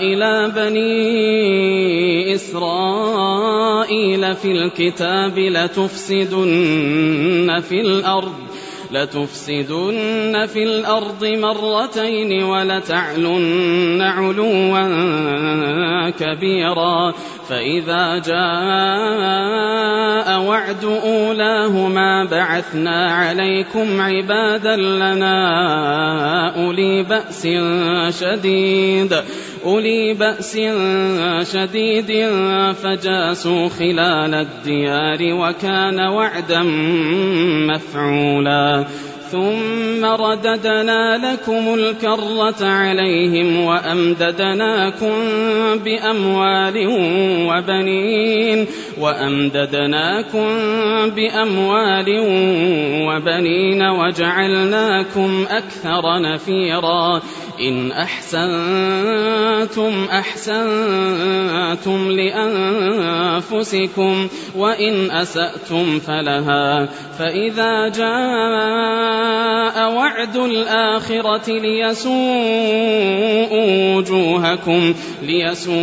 إلى بني إسرائيل في الكتاب لتفسدن في الأرض لتفسدن في الأرض مرتين ولتعلن علوا كبيرا. فإذا جاء وعد أولاهما بعثنا عليكم عبادا لنا أولي بأس شديد. أولي بأس شديد فجاسوا خلال الديار وكان وعدا مفعولا. ثم رددنا لكم الكرة عليهم وأمددناكم بأموال وبنين. وأمددناكم بأموال وبنين وجعلناكم أكثر نفيرا. إن أحسنتم أحسنتم لأنفسكم وإن أسأتم فلها. فإذا جاء وعد الآخرة ليسوءوا وجوهكم ليسوءوا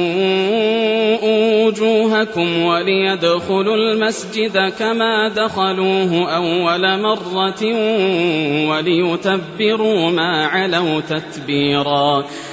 وجوهكم وليدخلوا المسجد كما دخلوه أول مرة وليتبروا ما علوا تتبيرا.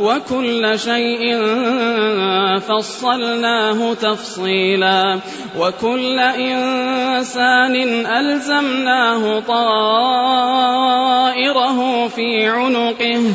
وكل شيء فصلناه تفصيلا. وكل إنسان ألزمناه طائره في عنقه.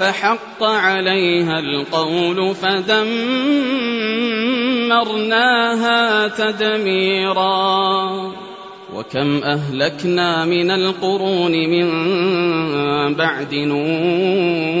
فحق عليها القول فدمرناها دمرناها تدميرا. وكم أهلكنا من القرون من بعد نوح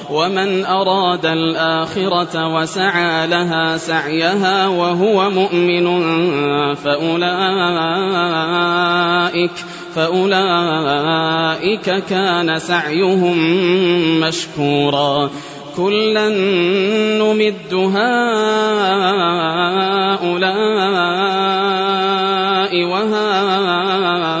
ومن أراد الآخرة وسعى لها سعيها وهو مؤمن فأولئك فأولئك كان سعيهم مشكورا. كلا نمد هؤلاء وهؤلاء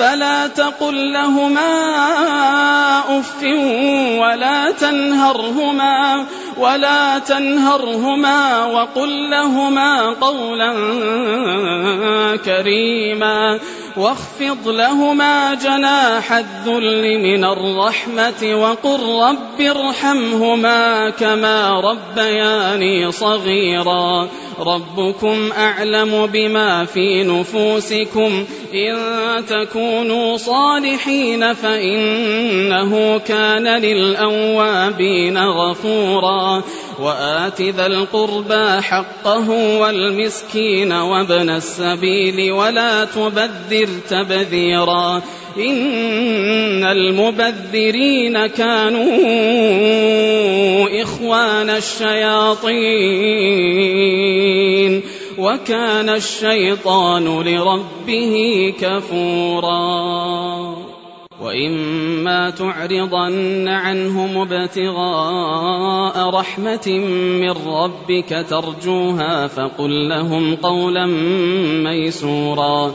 فلا تقل لهما أف ولا تنهرهما ولا تنهرهما وقل لهما قولا كريما واخفض لهما جناح الذل من الرحمة وقل رب ارحمهما كما ربياني صغيرا ربكم أعلم بما في نفوسكم. إن تكونوا صالحين فإنه كان للأوابين غفورا. وآت ذا القربى حقه والمسكين وابن السبيل ولا تبذر تبذيرا. إن المبذرين كانوا إخوان الشياطين وكان الشيطان لربه كفورا وإما تعرضن عنهم ابتغاء رحمة من ربك ترجوها فقل لهم قولا ميسورا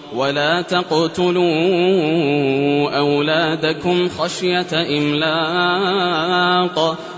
ولا تقتلوا أولادكم خشية إملاق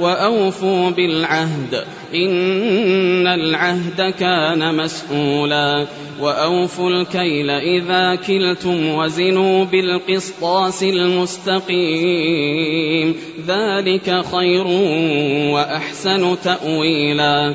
وأوفوا بالعهد إن العهد كان مسؤولا وأوفوا الكيل إذا كلتم وزنوا بالقسطاس المستقيم ذلك خير وأحسن تأويلا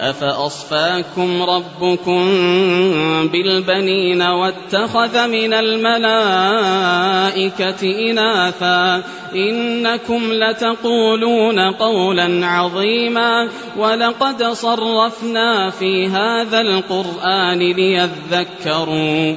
أفأصفاكم ربكم بالبنين واتخذ من الملائكة إناثا إنكم لتقولون قولا عظيما ولقد صرفنا في هذا القرآن ليذكروا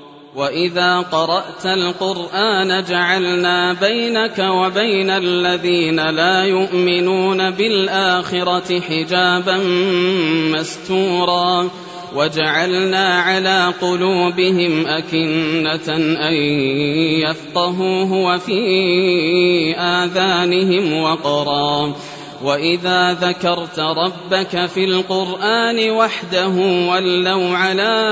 وإذا قرأت القرآن جعلنا بينك وبين الذين لا يؤمنون بالآخرة حجابا مستورا وجعلنا على قلوبهم أكنة أن يفقهوه وفي آذانهم وقرا وإذا ذكرت ربك في القرآن وحده ولوا على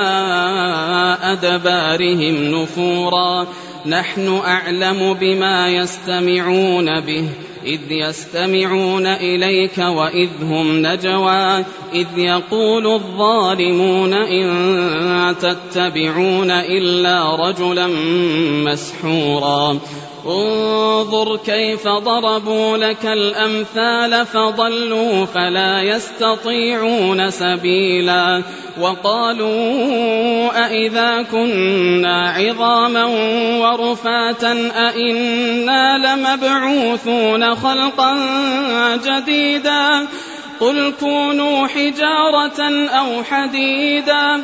أدبارهم نفورا. نحن أعلم بما يستمعون به. إذ يستمعون إليك وإذ هم نجوى. إذ يقول الظالمون إن تتبعون إلا رجلا مسحورا. انظر كيف ضربوا لك الأمثال فضلوا فلا يستطيعون سبيلا وقالوا أإذا كنا عظاما ورفاتا أإنا لمبعوثون خلقا جديدا قل كونوا حجارة أو حديدا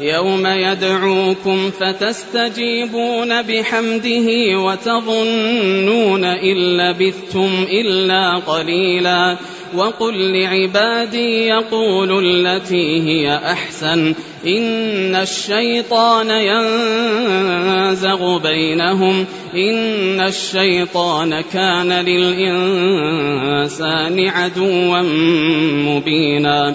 يوم يدعوكم فتستجيبون بحمده وتظنون إن لبثتم إلا قليلا وقل لعبادي يقولوا التي هي أحسن إن الشيطان ينزغ بينهم إن الشيطان كان للإنسان عدوا مبينا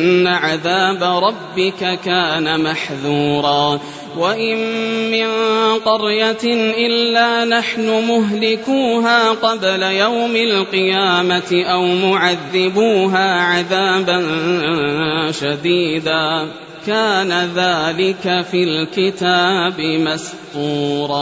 عذاب ربك كان محذورا وإن من قرية إلا نحن مهلكوها قبل يوم القيامة أو معذبوها عذابا شديدا كان ذلك في الكتاب مسطورا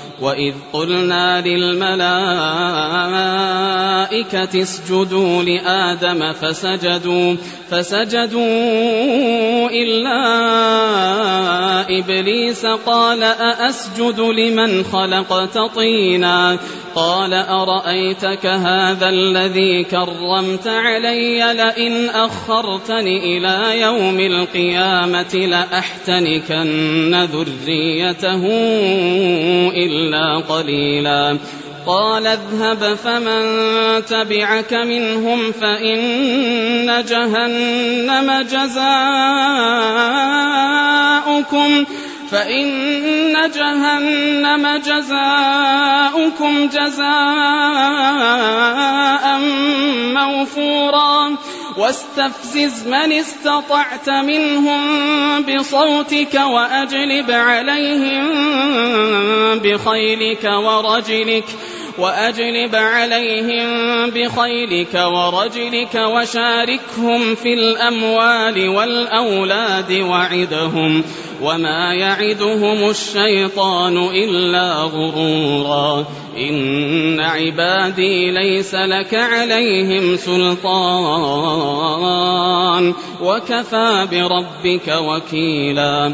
وإذ قلنا للملائكة اسجدوا لآدم فسجدوا فسجدوا إلا إبليس قال أأسجد لمن خلقت طينا؟ قال أرأيتك هذا الذي كرمت علي؟ لئن أخرتني إلى يوم القيامة لأحتنكن ذريته إلا قليلا. قال اذهب فمن تبعك منهم فإن جهنم جزاؤكم فإن جهنم جزاؤكم جزاء موفورا. واستفزز من استطعت منهم بصوتك وأجلب عليهم بخيلك ورجلك وأجلب عليهم بخيلك ورجلك وشاركهم في الأموال والأولاد وعدهم وما يعدهم الشيطان إلا غرورا. إن عبادي ليس لك عليهم سلطان. وكفى بربك وكيلا.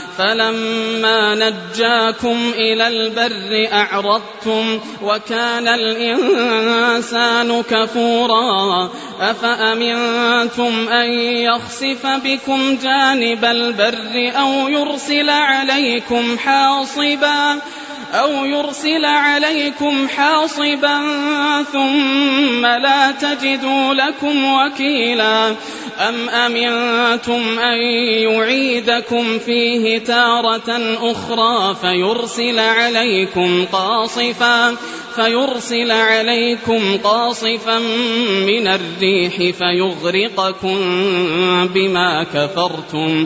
فلما نجاكم إلى البر أعرضتم وكان الإنسان كفورا أفأمنتم أن يخسف بكم جانب البر أو يرسل عليكم حاصبا أو يرسل عليكم حاصبا ثم لا تجدوا لكم وكيلا. أم أمنتم أن يعيدكم فيه تارة أخرى فيرسل عليكم قاصفا فيرسل عليكم قاصفا من الريح فيغرقكم بما كفرتم.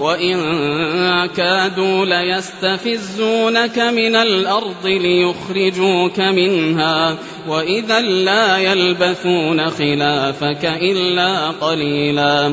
وإن كادوا ليستفزونك من الأرض ليخرجوك منها وإذا لا يلبثون خلافك إلا قليلا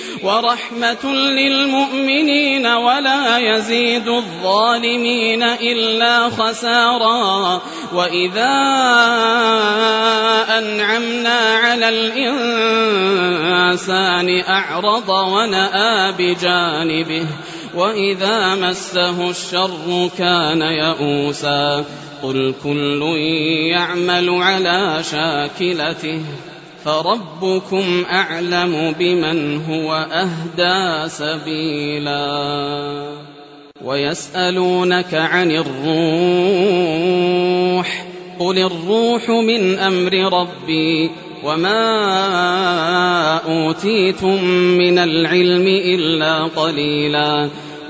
ورحمة للمؤمنين ولا يزيد الظالمين إلا خسارا. وإذا أنعمنا على الإنسان أعرض ونأى بجانبه وإذا مسه الشر كان يئوسا. قل كل يعمل على شاكلته. فربكم أعلم بمن هو أهدى سبيلا ويسألونك عن الروح قل الروح من أمر ربي وما أوتيتم من العلم إلا قليلا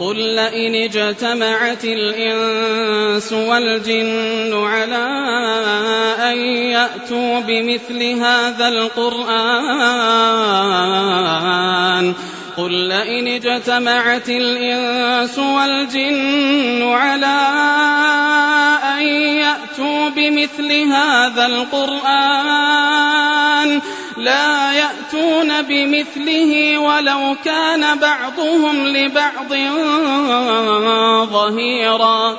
قل لئن اجتمعت الإنس والجن على أن يأتوا بمثل هذا القرآن قل لئن اجتمعت الإنس والجن على أن يأتوا بمثل هذا القرآن لا يأتون بمثله ولو كان بعضهم لبعض ظهيرا.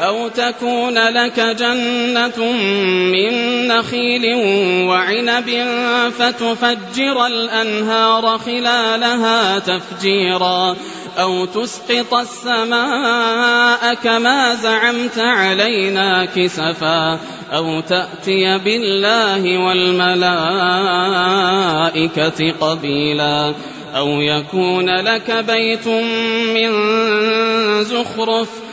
أو تكون لك جنة من نخيل وعنب فتفجر الأنهار خلالها تفجيرا أو تسقط السماء كما زعمت علينا كسفا أو تأتي بالله والملائكة قبيلا أو يكون لك بيت من زخرف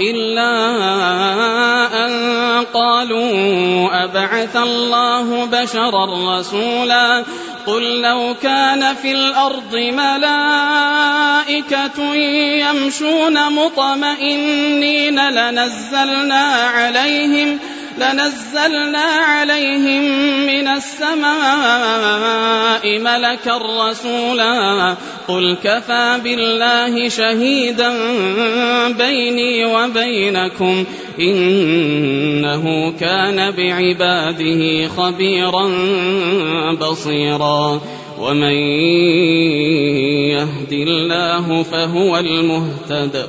إلا أن قالوا أبعث الله بشرا رسولا قل لو كان في الأرض ملائكة يمشون مطمئنين لنزلنا عليهم لنزلنا عليهم من السماء ملكا رسولا. قل كفى بالله شهيدا بيني وبينكم. إنه كان بعباده خبيرا بصيرا. ومن يهد الله فهو المهتد.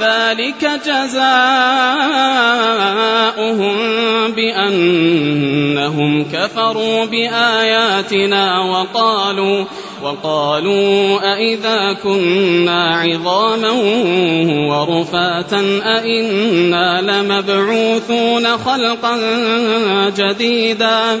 ذلك جزاؤهم بأنهم كفروا بآياتنا وقالوا وقالوا أئذا كنا عظاما ورفاتا أئنا لمبعوثون خلقا جديدا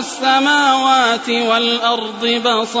السماوات والأرض بصائر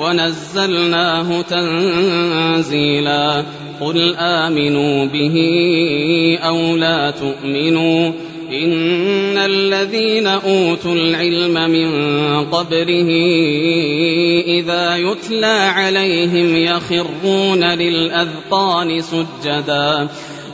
ونزلناه تنزيلا قل آمنوا به أو لا تؤمنوا إن الذين أوتوا العلم من قبله إذا يتلى عليهم يخرون للأذقان سجدا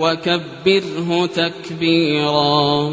وكبره تكبيرا.